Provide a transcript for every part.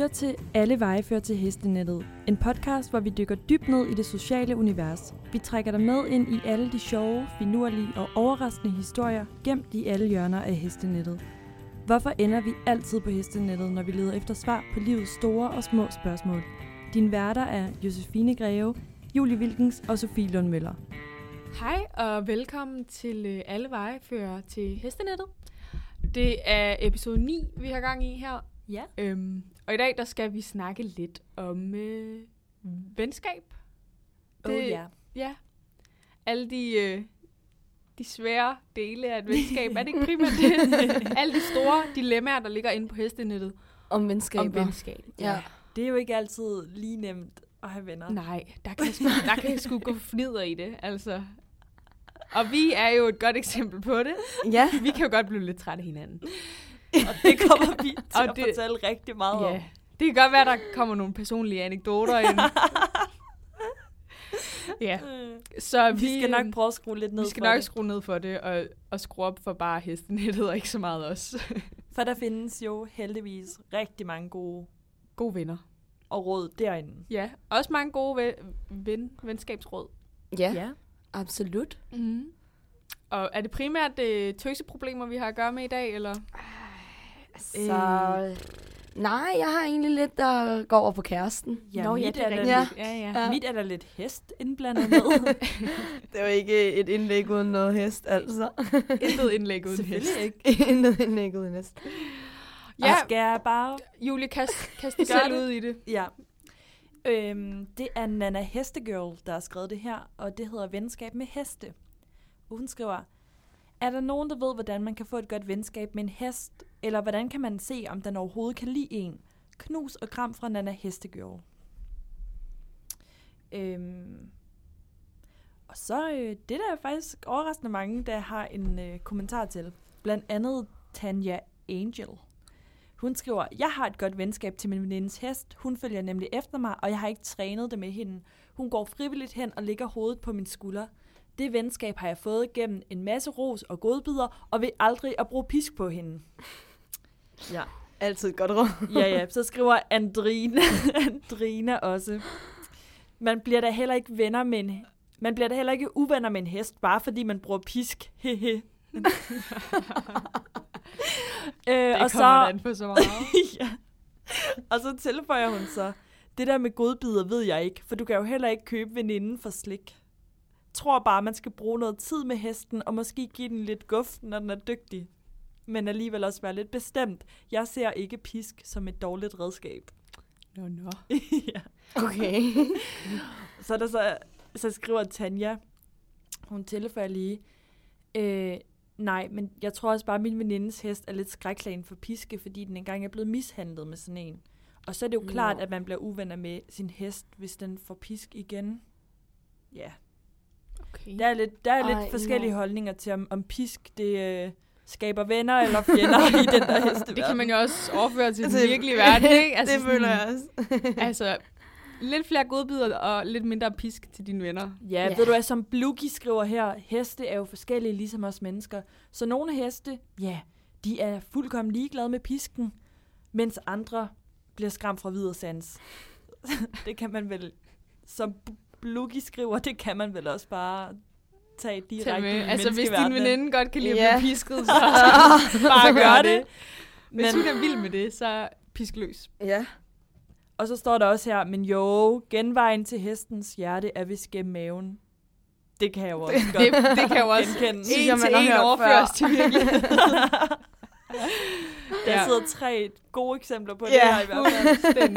lytter til Alle veje fører til hestenettet. En podcast, hvor vi dykker dybt ned i det sociale univers. Vi trækker dig med ind i alle de sjove, finurlige og overraskende historier, gemt i alle hjørner af hestenettet. Hvorfor ender vi altid på hestenettet, når vi leder efter svar på livets store og små spørgsmål? Din værter er Josefine Greve, Julie Wilkens og Sofie Lund Møller. Hej og velkommen til øh, Alle veje fører til hestenettet. Det er episode 9, vi har gang i her. Ja. Øhm, og i dag der skal vi snakke lidt om øh, venskab. Oh ja. Ja. Alle de, øh, de svære dele af et venskab. er det ikke primært det? Alle de store dilemmaer, der ligger inde på hestenettet Om venskaber. om venskab. Ja. Det er jo ikke altid lige nemt at have venner. Nej, der kan, sgu, der kan sgu gå fnider i det, altså. Og vi er jo et godt eksempel på det. Ja. Vi kan jo godt blive lidt trætte af hinanden. Og det kommer vi til Og at det- fortælle rigtig meget om. Ja. Det kan godt være, der kommer nogle personlige anekdoter ind. ja, Øh, så Vi skal nok prøve at skrue lidt ned vi skal for nok det. skrue ned for det, og, og skrue op for bare hestenettet, og ikke så meget os. For der findes jo heldigvis rigtig mange gode Gode venner. og råd derinde. Ja, også mange gode ven, ven, venskabsråd. Ja, ja. absolut. Mm. Og er det primært øh, tøseproblemer, vi har at gøre med i dag, eller? Så... Nej, jeg har egentlig lidt, der går over på kæresten. Ja, Nå, mit, det er er rigtigt. Ja. lidt, Ja, ja. Ja. mit er der lidt hest indblandet med. Det var ikke et indlæg uden noget hest, altså. Intet indlæg uden hest. Selvfølgelig ikke. Intet indlæg uden hest. Ja. Ja, Og skal jeg bare... Julie, kast, kast dig selv ud i det. Ja. Øhm, det er Nana Hestegirl, der har skrevet det her, og det hedder Venskab med heste. Og hun skriver, er der nogen, der ved, hvordan man kan få et godt venskab med en hest, eller hvordan kan man se, om den overhovedet kan lide en? Knus og kram fra Nana Hestegirl. Øhm, og så, øh, det der er faktisk overraskende mange, der har en øh, kommentar til. Blandt andet Tanja Angel. Hun skriver, jeg har et godt venskab til min venindes hest. Hun følger nemlig efter mig, og jeg har ikke trænet det med hende. Hun går frivilligt hen og lægger hovedet på min skulder. Det venskab har jeg fået gennem en masse ros og godbidder, og vil aldrig at bruge pisk på hende. Ja, Altid et godt råd. ja, ja. Så skriver Andrina, Andrina også. Man bliver da heller ikke venner med en, man bliver da heller ikke uvenner med en hest, bare fordi man bruger pisk. Hehe. øh, Det og så, an på så meget. ja. Og så tilføjer hun så, det der med godbidder ved jeg ikke, for du kan jo heller ikke købe veninden for slik. Tror bare, man skal bruge noget tid med hesten, og måske give den lidt guf, når den er dygtig. Men alligevel også være lidt bestemt. Jeg ser ikke pisk som et dårligt redskab. Nå, nå. ja. Okay. Så er der så, så skriver Tanja, hun tilføjer lige, øh, nej, men jeg tror også bare, at min venindes hest er lidt skrækslagen for piske, fordi den engang er blevet mishandlet med sådan en. Og så er det jo klart, at man bliver uvenner med sin hest, hvis den får pisk igen. Ja, Okay. der er lidt, der er Ej, lidt forskellige nå. holdninger til, om, om pisk det øh, skaber venner eller fjender i den der heste. Det kan man jo også overføre til den Altså, virkelige verden, ikke? det sådan- føler jeg også. Altså, lidt flere godbidder og lidt mindre pisk til dine venner. Ja, Ja. ved du hvad, som Blugi skriver her, heste er jo forskellige ligesom os mennesker. Så nogle heste, ja, de er fuldkommen ligeglade med pisken, mens andre bliver skræmt fra videre sans. det kan man vel, som Blugi skriver, det kan man vel også bare tage direkte med. i Altså, hvis din veninde godt kan lide at blive pisket, så bare gør det. Hvis Men, hun er vild med det, så pisk løs. Ja. og så står der også her, men jo, genvejen til hestens hjerte er vist gennem maven. Det kan jeg jo også godt Det, det kan jo også genkende. Synes jeg, en man til har en overføres før. til virkeligheden. Der Ja. sidder tre gode eksempler på det Ja, her i hvert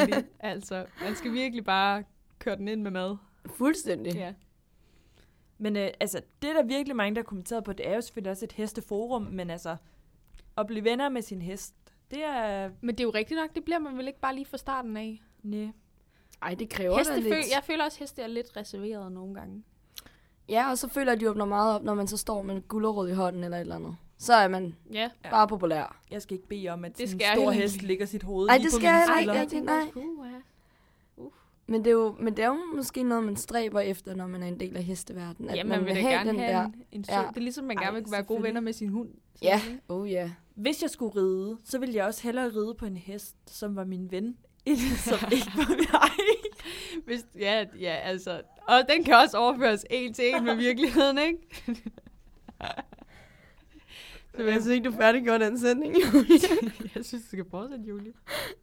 fald. Altså, man skal virkelig bare køre den ind med mad. Fuldstændig. Ja. Men øh, altså, det er der virkelig mange, der har kommenteret på. Det er jo selvfølgelig også et hesteforum, men altså, at blive venner med sin hest, det er... Men det er jo rigtigt nok, det bliver man vel ikke bare lige fra starten af. Næ. Ej, det kræver Heste da lidt. føl- jeg føler også, at heste er lidt reserveret nogle gange. Ja, og så føler jeg, at de åbner meget op, når man så står med en i hånden eller et eller andet. Så er man Ja. Bare populær. Jeg skal ikke bede om, at Det en stor heller hest ligger sit hoved Ej, det på skal jeg skuldre. ikke. Nej. Men det, er jo, men det er jo måske noget, man stræber efter, når man er en del af hesteverdenen. At Ja, man vil da gerne have en, en sød. Ja. Det er ligesom, man Ej, gerne vil være gode venner med sin hund. Ja, ikke? oh ja. Hvis jeg skulle ride, så ville jeg også hellere ride på en hest, som var min ven, Et, som ikke var mig. Hvis, ja, ja, altså. Og den kan også overføres en til en med virkeligheden, ikke? Så jeg synes ikke, du færdiggjorde den sætning, Julie. jeg synes, du skal fortsætte, Julie.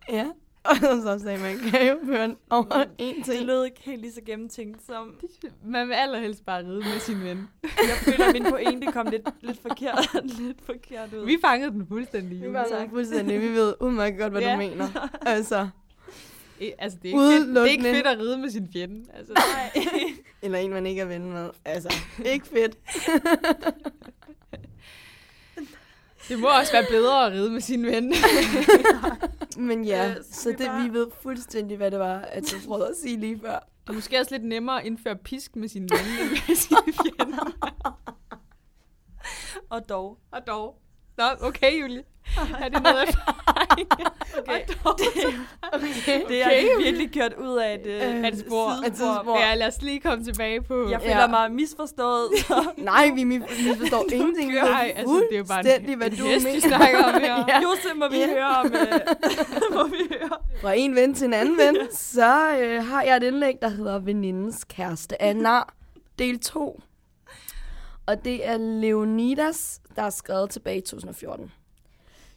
ja. Og så sagde man, kan jo føre den over en Det til. lød ikke helt lige så gennemtænkt som... Man vil allerhelst bare ride med sin ven. Jeg føler, at min pointe kom lidt, lidt, forkert, lidt forkert ud. Vi fangede den fuldstændig, Vi Tak. fuldstændig, vi ved udmærket godt, hvad Ja. du mener. Altså, Eh, Altså, det er, ikke fedt, det er ikke fedt at ride med sin fjende. Altså, Nej. eller en, man ikke er ven med. Altså, ikke fedt. Det må også være bedre at ride med sin ven. Men ja, Øh, så så vi det, bare- vi ved fuldstændig, hvad det var, at du prøvede at sige lige før. Det er måske også lidt nemmere at indføre pisk med sin ven, end med sin fjende. Og dog. Og dog. Nå, okay, Julie. Er det noget erfaring? Okay. Dog. Okay. Det er Okay. virkelig kørt ud af et, øh, Øh, et spor. et sidespor. Ja, lad os lige komme tilbage på... Jeg føler Ja. mig misforstået. Nej, vi mi- misforstår ingenting. Nej, altså, det er jo bare en- hvad en du hest, vi snakker om her. ja. Jose, må vi Ja. høre om... Øh, må vi høre. Fra en ven til en anden ven, så øh, har jeg et indlæg, der hedder Venindens kæreste nar, del 2. Og det er Leonidas, der er skrevet tilbage i 2014.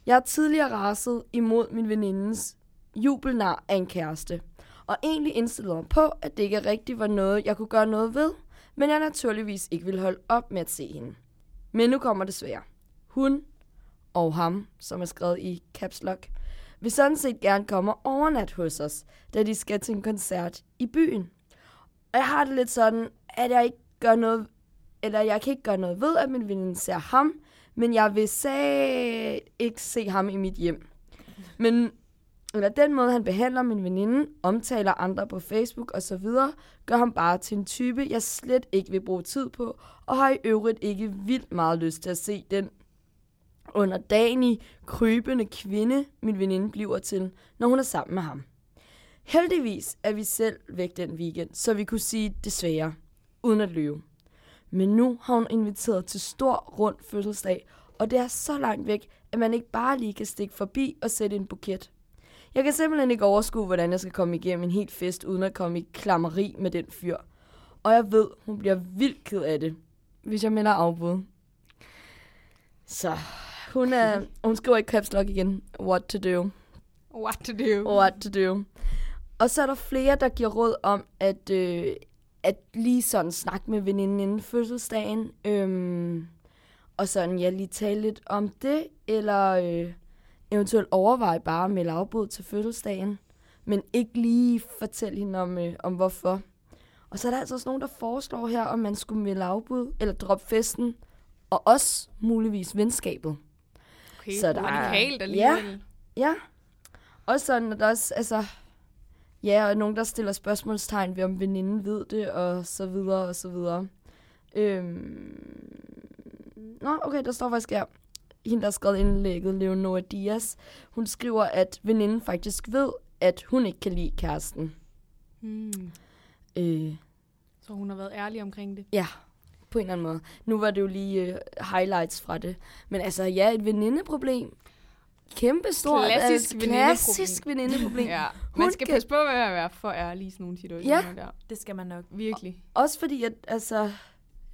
Jeg har tidligere raset imod min venindens jubelnar af en kæreste, og egentlig indstillet mig på, at det ikke rigtig var noget, jeg kunne gøre noget ved, men jeg naturligvis ikke ville holde op med at se hende. Men nu kommer det svære. Hun og ham, som er skrevet i caps lock, vil sådan set gerne komme og overnat hos os, da de skal til en koncert i byen. Og jeg har det lidt sådan, at jeg ikke gør noget, eller jeg kan ikke gøre noget ved, at min veninde ser ham, men jeg vil sag ikke se ham i mit hjem. Men eller den måde, han behandler min veninde, omtaler andre på Facebook osv., gør ham bare til en type, jeg slet ikke vil bruge tid på, og har i øvrigt ikke vildt meget lyst til at se den underdanig, krybende kvinde, min veninde bliver til, når hun er sammen med ham. Heldigvis er vi selv væk den weekend, så vi kunne sige desværre, uden at løbe. Men nu har hun inviteret til stor rund fødselsdag, og det er så langt væk, at man ikke bare lige kan stikke forbi og sætte en buket. Jeg kan simpelthen ikke overskue, hvordan jeg skal komme igennem en helt fest, uden at komme i klammeri med den fyr. Og jeg ved, hun bliver vildt ked af det, hvis jeg melder afbud. Så hun, er, hun skriver i caps lock igen, what to do. What to do? What to do. Og så er der flere, der giver råd om, at, øh, at lige sådan snakke med veninden inden fødselsdagen. Øhm, og sådan, ja, lige tale lidt om det, eller øh, eventuelt overveje bare at melde afbud til fødselsdagen. Men ikke lige fortælle hende om, øh, om hvorfor. Og så er der altså også nogen, der foreslår her, om man skulle melde afbud, eller droppe festen, og også muligvis venskabet. Okay, Så der er- radikalt alligevel. Ja. Og sådan, at der også, altså... Ja, og nogen, der stiller spørgsmålstegn ved, om veninden ved det, og så videre, og så videre. Øhm... Nå, okay, der står faktisk her. Hende, der har skrevet indlægget, Leonora Diaz, hun skriver, at veninden faktisk ved, at hun ikke kan lide kæresten. Hmm. Øh, Så hun har været ærlig omkring det. ja, på en eller anden måde. Nu var det jo lige øh, highlights fra det. Men altså, ja, et venindeproblem. Kæmpe stort. Klassisk altså, venindeproblem. Klassisk venindeproblem. Ja. Man skal kan- passe på med at være for ærlig i sådan nogle situationer Ja. der. Det skal man nok. Virkelig. Også fordi, at altså,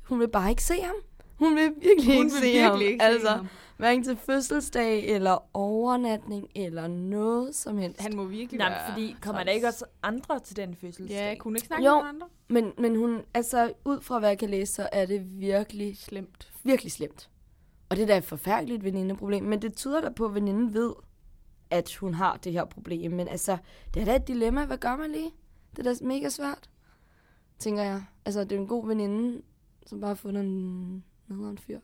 hun vil bare ikke se ham. Hun vil virkelig Hun ikke vil se virkelig ham. ikke se altså, ham. hverken til fødselsdag, eller overnatning, eller noget som helst. Han må virkelig Nej, være... fordi kommer der ikke også andre til den fødselsdag? Ja, kunne hun ikke snakke Jo. med andre? Men, men hun, altså, ud fra hvad jeg kan læse, så er det virkelig, Slemt. virkelig slemt. Og det er da et forfærdeligt venindeproblem. Men det tyder da på, at veninden ved, at hun har det her problem. Men altså, det er da et dilemma. Hvad gør man lige? Det er da mega svært, tænker jeg. Altså, det er en god veninde, som bare har fundet en nederen fyr.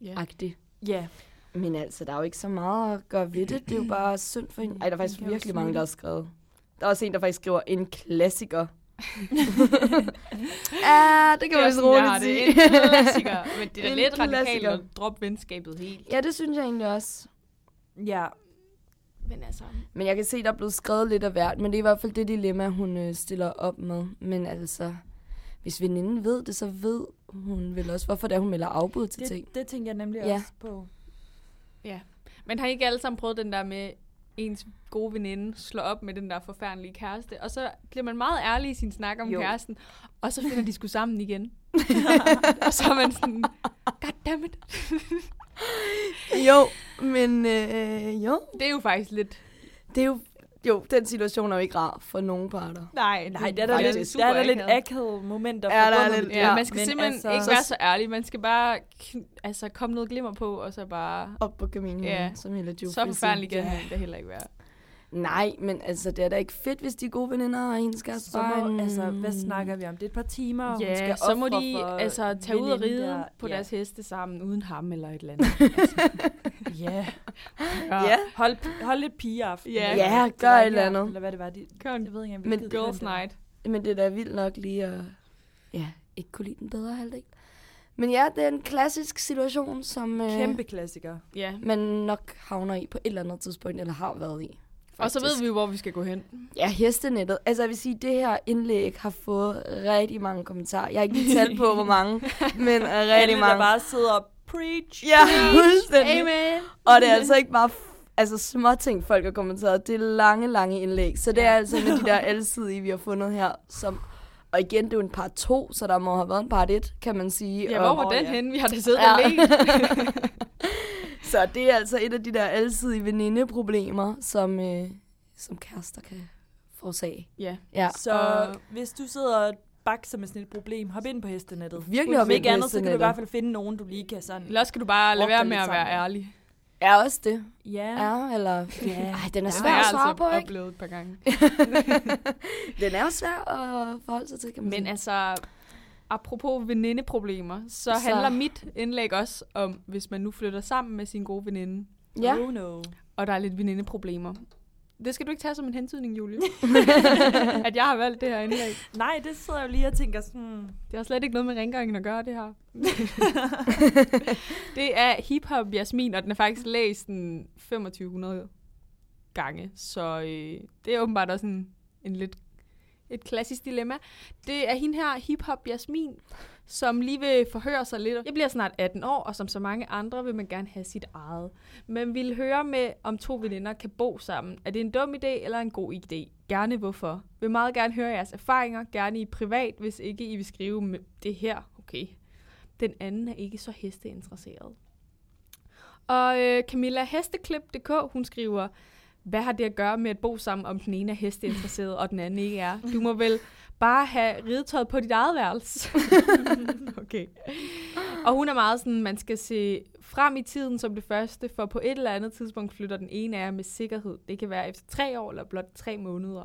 Ja. Agtig. Ja. Men altså, der er jo ikke så meget at gøre ved det. Det er jo bare synd for hende. Ej, der er faktisk jo virkelig mange, der har skrevet. Der er også en, der faktisk skriver en klassiker. Ja, det kan man vist har roligt det. sige. En klassiker. Men det er da lidt radikalt at droppe venskabet helt. ja, det synes jeg egentlig også. Ja. Men altså... Men jeg kan se, der er blevet skrevet lidt af hvert. Men det er i hvert fald det dilemma, hun øh, stiller op med. Men altså, hvis veninden ved det, så ved hun vel også, hvorfor det er, hun melder afbud til ting. Det, det tænker jeg nemlig Ja. også på. Men har I ikke alle sammen prøvet den der med, ens gode veninde slår op med den der forfærdelige kæreste, og så bliver man meget ærlig i sin snak om Jo. kæresten, og så finder de sgu sammen igen. og så er man sådan, goddammit. Jo, men øh, jo, Det er jo faktisk lidt... det er jo, jo, den situation er jo ikke rar for nogen parter. Nej, Nej, der er der, Faktisk lidt, super der er der lidt akavet. momenter Ja, der er lidt- Ja, det. Ja, man skal men simpelthen altså, ikke være så ærlig. Man skal bare altså, komme noget glimmer på, og så bare... Op på kaminen, Ja. som hele Joe Så forfærdeligt kan Ja. det heller ikke være. Nej, men altså, det er da ikke fedt, hvis de er gode veninder, og en skal Så må, altså, hvad snakker vi om? Det er et par timer, og hun Ja, skal så må de altså tage ud og ride der. på ja. deres heste sammen, uden ham eller et eller andet. Ja. Ja, Hold, hold lidt pigeaften. Ja. det gør et eller andet. Eller hvad det var. De, Gør en jeg ved ikke engang, Men girls night. men det er da vildt nok lige at ja, ikke kunne lide den bedre halvdel. Men ja, det er en klassisk situation, som øh, Kæmpe klassiker. Ja. man nok havner i på et eller andet tidspunkt, eller har været i. Og så ved faktisk. vi hvor vi skal gå hen. Ja, hestenettet. Altså, jeg vil sige, det her indlæg har fået rigtig mange kommentarer. Jeg har ikke lige talt på, hvor mange, men rigtig Alle, der mange. bare sidder og preach. Ja, fuldstændig. Amen. Og det er altså ikke bare altså, små ting, folk har kommenteret. Det er lange, lange indlæg. Så det er altså en af de der alsidige, vi har fundet her. Som, og igen, det er jo en part 2, så der må have været en part 1, kan man sige. Ja, hvor var den ja. henne? Vi har da siddet Ja. og let. Så det er altså et af de der alsidige venindeproblemer, som, øh, som kærester kan forårsage. Ja. Ja. Så Og- hvis du sidder og bakser med sådan et problem, hop ind på hestenettet. Virkelig hop ind på andet, så kan du i hvert fald finde nogen, du lige kan sådan... Ellers skal du bare lade være med at være ærlig. Er også det. Ja. Ja, eller... Ja. Ej, den er Det svær at svare altså på, ikke? oplevet et par gange. Den er svær at forholde sig til, kan man Men sige. altså, apropos venindeproblemer, så, Så- handler mit indlæg også om, hvis man nu flytter sammen med sin gode veninde, Ja. Oh no. og der er lidt venindeproblemer. Det skal du ikke tage som en hentydning, Julie. at jeg har valgt det her indlæg. Nej, det sidder jeg jo lige og tænker sådan... Det har slet ikke noget med rengøringen at gøre, det her. det er hiphop Jasmin, og den er faktisk læst en 2500 gange. Så øh, det er åbenbart også en, en lidt et klassisk dilemma. Det er hende her, hiphop Jasmin, som lige vil forhøre sig lidt. Jeg bliver snart 18 år, og som så mange andre vil man gerne have sit eget. Men vil høre med, om to veninder kan bo sammen. Er det en dum idé eller en god idé? Gerne hvorfor. Vil meget gerne høre jeres erfaringer, gerne i privat, hvis ikke I vil skrive med det her. Okay. Den anden er ikke så hesteinteresseret. Og øh, Camilla Hesteklip.dk, hun skriver, hvad har det at gøre med at bo sammen, om den ene er hesteinteresseret, og den anden ikke er? Du må vel bare have ridetøjet på dit eget værelse. okay. Og hun er meget sådan, man skal se frem i tiden som det første, for på et eller andet tidspunkt flytter den ene af jer med sikkerhed. Det kan være efter tre år eller blot tre måneder.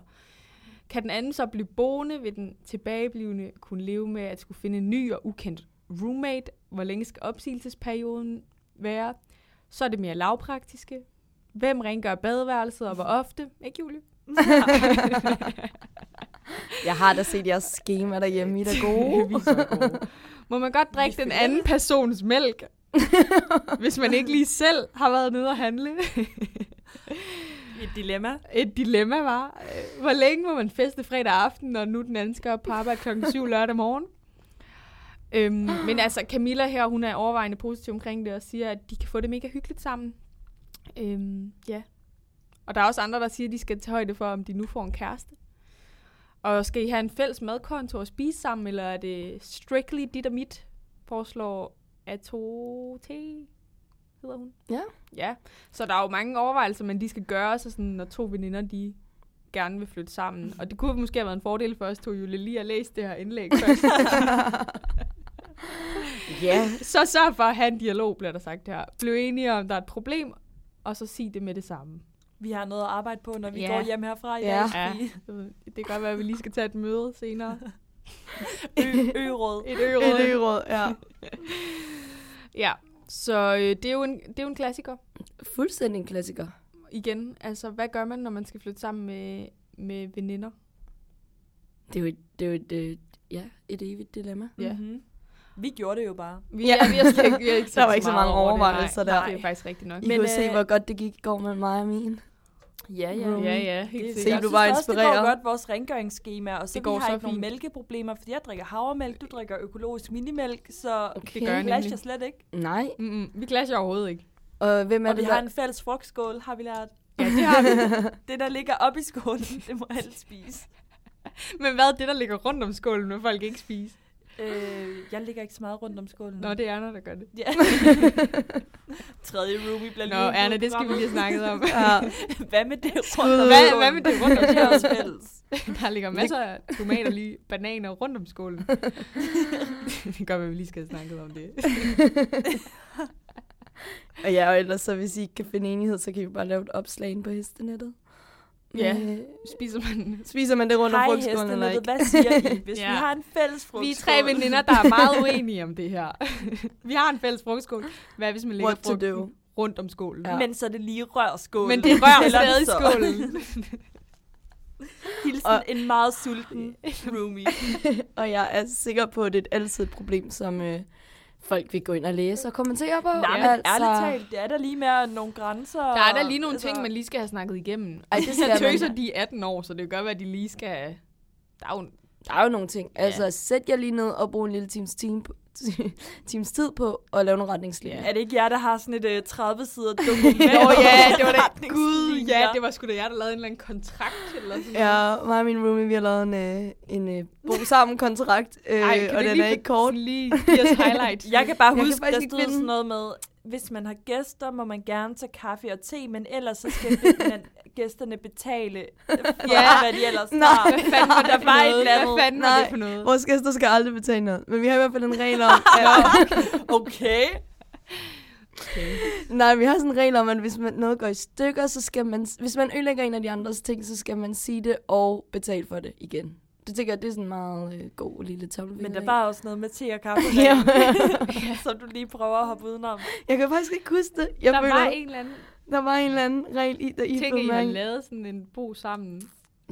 Kan den anden så blive boende, vil den tilbageblivende kunne leve med at skulle finde en ny og ukendt roommate? Hvor længe skal opsigelsesperioden være? Så er det mere lavpraktiske. Hvem rengør badeværelset, og hvor ofte? Ikke, Julie? Jeg har da set jeres schema derhjemme, I er gode. Vi er så gode. Må man godt drikke den anden persons mælk, hvis man ikke lige selv har været nede og handle? Et dilemma. Et dilemma var, hvor længe må man feste fredag aften, når nu den anden skal op på arbejde klokken 7 lørdag morgen? Øhm, men altså, Camilla her, hun er overvejende positiv omkring det, og siger, at de kan få det mega hyggeligt sammen. Øhm, ja. Og der er også andre, der siger, at de skal tage højde for, om de nu får en kæreste. Og skal I have en fælles madkonto og spise sammen, eller er det strictly dit og mit, foreslår Ato T, hedder hun. Ja. Ja, så der er jo mange overvejelser, men de skal gøre sig sådan, når to veninder, de gerne vil flytte sammen. Og det kunne måske have været en fordel for os to, Julie, lige at læse det her indlæg først. Ja, så sørg for at have en dialog, bliver der sagt her. Bliv enige om, der er et problem, og så sig det med det samme. Vi har noget at arbejde på, når vi Ja. går hjem herfra i Ja. dag. Ja. Det kan godt være, at vi lige skal tage et møde senere. Ø- Ø-råd. Et øråd. et øråd, ja. Ja, så øh, det, er jo en, det er jo en klassiker. Fuldstændig en klassiker. Igen, altså hvad gør man, når man skal flytte sammen med, med veninder? Det er jo et, det er jo et, øh, ja, et evigt dilemma. Ja. Mm-hmm. Vi gjorde det jo bare. Vi, Ja. vi har ikke, vi har ikke Der var ikke så meget mange overvejelser der. Nej, det er faktisk rigtigt nok. I Men, kunne se, øh, hvor godt det gik i går med mig og min. Ja, ja. Ja, ja, helt Det, Se, sikkert. du jeg var også, det inspireret. går godt, vores rengøringsskema, og så Det vi går har så ikke nogen fint. mælkeproblemer, fordi jeg drikker havremælk, du drikker økologisk minimælk, så Okay. Det gør det clasher slet ikke. Nej. Mm-mm, vi clasher overhovedet ikke. Og hvem er Og vi det, har der... en fælles frugtskål, har vi lært. Ja, det har vi. Det, der ligger op i skålen, det må alle spise. Men hvad er det, der ligger rundt om skålen, når folk ikke spiser? Øh, jeg ligger ikke så meget rundt om skålen. Nå, det er Anna, der gør det. Ja. Tredje roomie bliver Nå, i det skal vi lige have snakket om. Ja. Hvad med det rundt om Hvad- skålen? hvad med det rundt om skålen? Der ligger masser af tomater, lige bananer rundt om skålen. det gør, at vi lige skal have snakket om det. Og ja, og ellers så hvis I ikke kan finde enighed, så kan vi bare lave et opslag på hestenettet. Ja. Øh, Spiser man... Spiser man det rundt om Hej frugtskålen eller ikke? hvad siger I, hvis Ja. vi har en fælles Vi er frugtskål? tre veninder, der er meget uenige om det her. vi har en fælles frugtskål. Hvad hvis man lægger frugten do? rundt om skålen? Ja. Men så det lige rør skålen. Men det rører stadig så. skålen. Hilsen Og- en meget sulten roomie. Og jeg er sikker på, at det er altid et problem, som øh, folk vil gå ind og læse og kommentere på. Nej, men altså, ærligt talt, det er der lige med nogle grænser. Der er der lige nogle altså, ting, man lige skal have snakket igennem. Ej, det De skal her man. tøser, de er 18 år, så det kan godt være, at de lige skal... Der er jo... Der er jo nogle ting. Ja. Altså, sæt jer lige ned og brug en lille times, team på, times tid på at lave nogle retningslinjer. Er det ikke jer, der har sådan et uh, 30 sider dokument? Nå ja, det var. Retningslinjer. Gud, ja, det var sgu da jer, der lavede en eller anden kontrakt eller sådan noget. Ja, mig og min roomie, vi har lavet en, øh, en øh, bo sammen kontrakt, øh, Ej, kan og den lige er ikke kort. Lige give os highlights. Jeg kan bare Jeg kan huske, faktisk der stod sådan noget med, hvis man har gæster, må man gerne tage kaffe og te, men ellers så skal man, gæsterne betale for, Ja. hvad de ellers Nej. har. Hvad fanden var det Der for noget? Hvad fanden var Nej. det for noget? Vores gæster skal aldrig betale noget, men vi har i hvert fald en regel om, at, Okay. Okay. nej, vi har sådan en regel om, at hvis man, noget går i stykker, så skal man, hvis man ødelægger en af de andres ting, så skal man sige det og betale for det igen. Det tænker jeg, det er sådan en meget øh, god lille tommelfinger. Men der var også noget med te og kaffe, Ja. som du lige prøver at hoppe udenom. Jeg kan faktisk ikke huske det. Jeg Der føler, var en eller anden der var en eller anden regel i, der I blev I har lavet sådan en bo sammen.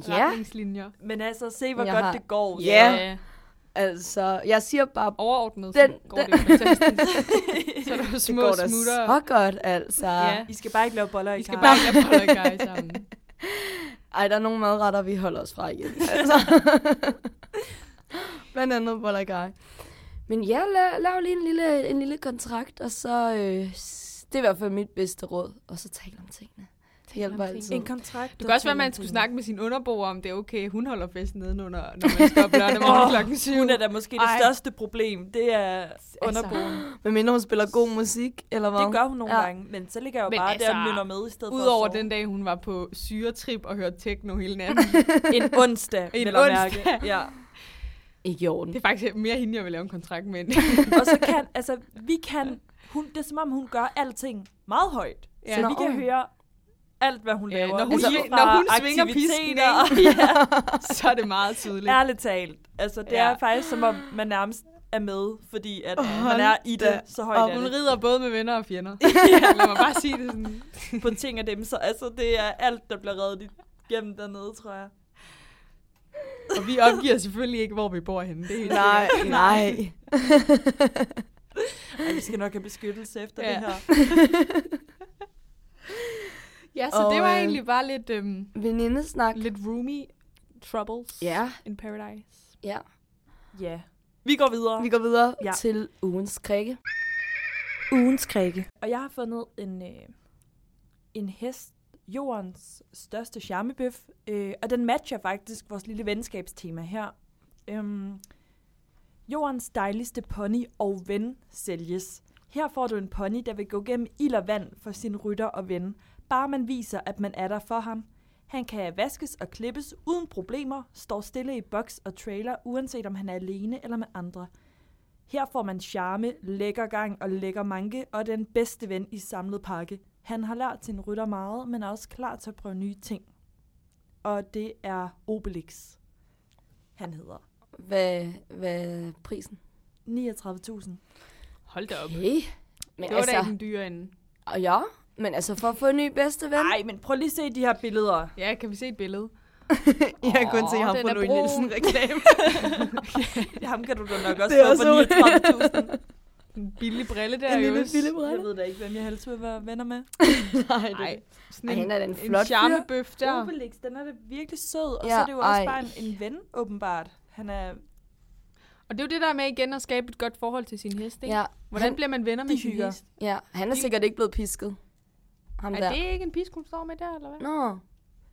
Ja. Retningslinjer. Men altså, se hvor Jeg godt har- det går. Ja. Altså, jeg siger bare, Overordnet Den- den, går det jo så er der jo det små går da smutter. så godt, altså. Ja. I skal bare ikke lave boller i Vi skal kar. bare ikke have boller guy sammen. Ej, der er nogle madretter, vi holder os fra igen. Altså. Blandt andet boller guy. Men ja, lav, lav lige en lille, en lille kontrakt, og så... Øh, det er i hvert fald mit bedste råd. Og så tale om tingene. Det hjælper altid. En kontrakt. Det kan også være, at man skulle snakke med sin underboer, om det er okay, hun holder festen nedenunder, når man skal op lørdag morgen klokken 7. Hun er da måske det Ej. største problem. Det er underboen. Men mindre hun spiller god musik, eller hvad? Det gør hun nogle Ja. gange, men så ligger jeg jo Men bare altså, der og nynner med i stedet for Udover den dag, hun var på syretrip og hørte techno hele natten. En onsdag, En onsdag. mærke. Ja. Ikke i orden. Det er faktisk mere hende, jeg vil lave en kontrakt med. Og så kan, altså, vi kan, hun, det er som om, hun gør alting meget højt. Ja. Ja. Så Nå. vi kan høre alt, hvad hun Ja, laver. når hun Altså, når hun svinger pisken, ja, så er det meget tydeligt. ærligt talt. Altså, det Ja. er faktisk som om, man nærmest er med, fordi at man Hold er i da det så højt Og hun det. rider både med venner og fjender. Lad mig bare sige det sådan. på ting af dem. Så altså, det er alt, der bliver reddet igennem dernede, tror jeg. Og vi opgiver selvfølgelig ikke, hvor vi bor henne. Det er Nej, sikkert. nej. Ej, vi skal nok have beskyttelse efter Ja. det her. Ja, så Og, det var øh, egentlig bare lidt, øhm, Venindesnak. lidt roomy troubles Ja, in paradise. ja. Ja. Vi går videre. Vi går videre ja. til ugens krikke. Ugens krikke. Og jeg har fundet en, øh, en hest, jordens største charmebøf, øh, og den matcher faktisk vores lille venskabstema her. Øhm, jordens dejligste pony og ven sælges. Her får du en pony, der vil gå gennem ild og vand for sin rytter og ven, bare man viser, at man er der for ham. Han kan vaskes og klippes uden problemer, står stille i boks og trailer, uanset om han er alene eller med andre. Her får man charme, lækker gang og lækker manke og den bedste ven i samlet pakke. Han har lært sin rytter meget, men er også klar til at prøve nye ting. Og det er Obelix. Han hedder Hvad, hvad er prisen? 39.000. Hold da op. Okay. Men Det var altså, da ikke en dyr ende. og ja, men altså for at få en ny bedste ven. Nej, men prøv lige at se de her billeder. Ja, kan vi se et billede? jeg kan kun se ham på Louis. Nielsen reklame. Ham kan du da nok også Det er få for også 39.000. En billig brille der, en lille Jøs. lille Jeg brille. ved da ikke, hvem jeg helst vil være venner med. Nej, sådan Ej, en, han er en en flot fyr. charmebøf der. Obelix, den er da virkelig sød. Og Ja, så er det jo også ej. bare en, en ven, åbenbart. Han er Og det er jo det der med igen at skabe et godt forhold til sin hest, ikke? Ja, Hvordan han, bliver man venner med sin hest? ja, han er De- sikkert ikke blevet pisket. Ham Er der. det ikke en pisk, hun står med der, eller hvad? Nå.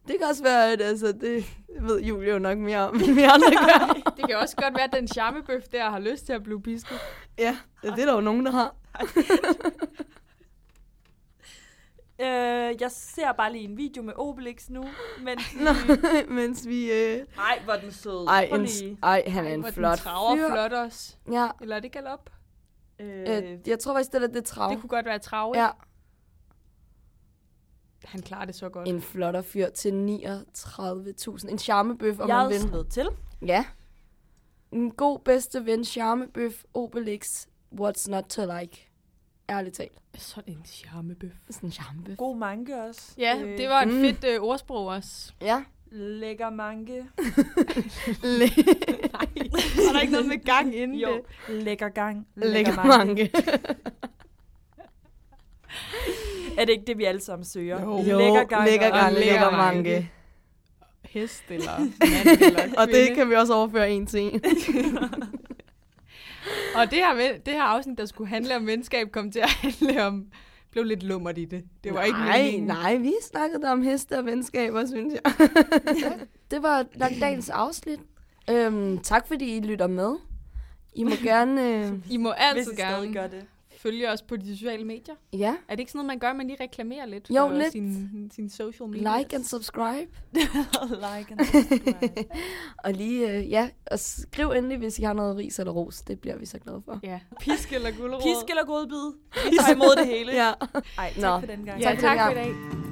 Det kan også være, at altså, det ved Julie jo nok mere om, end vi andre gør. Det kan også godt være, at den charmebøf der har lyst til at blive pisket. ja, det er der jo nogen, der har. Øh, jeg ser bare lige en video med Obelix nu, men... Nå, mens vi... Øh... Nej, hvor er den sød. Ej, en, ej, han er Ej, en hvor den flot traver fyr. flot også. Ja, Eller er det galop? Øh, øh, jeg tror faktisk, det er det trav. Det kunne godt være trav, Ja, Han klarer det så godt. en flotter fyr til 39.000. En charmebøf, om jeg man er vil. til. Ja. En god bedste ven, charmebøf, Obelix, what's not to like. Ærligt talt. Sådan en charmebøf. Sådan en charmebøf. God manke også. Ja, Øh, det var et Mm. fedt øh, ordsprog også. Ja. Lækker manke. Nej, var der ikke noget med gang inden Jo, det? lækker gang. Lækker mange. Er det ikke det, vi alle sammen søger? Jo. Lækker gang. lækker og gang, lækker mange. Hest eller mand eller Og det kan vi også overføre en til en. Og det her, det her afsnit, der skulle handle om venskab, kom til at handle om... blev lidt lummert i det. Det var ikke nej, meningen. nej, vi snakkede om heste og venskaber, synes jeg. det var nok dagens afsnit. Øhm, tak fordi I lytter med. I må gerne... Øh, I må Hvis altid stadig gerne gør det. Følge os på de sociale medier. ja, Er det ikke sådan noget, man gør, at man lige reklamerer lidt Jo, for lidt. Sin, sin social media? like and subscribe. like and subscribe. Og lige, øh, ja, og skriv endelig, hvis I har noget ris eller ros. Det bliver vi så glade for. Ja, pisk eller gulerod. Pisk eller godbid. Vi tager imod det hele. Ja. Ej, tak Nå. for den gang. Ja, Tak for tak for i dag.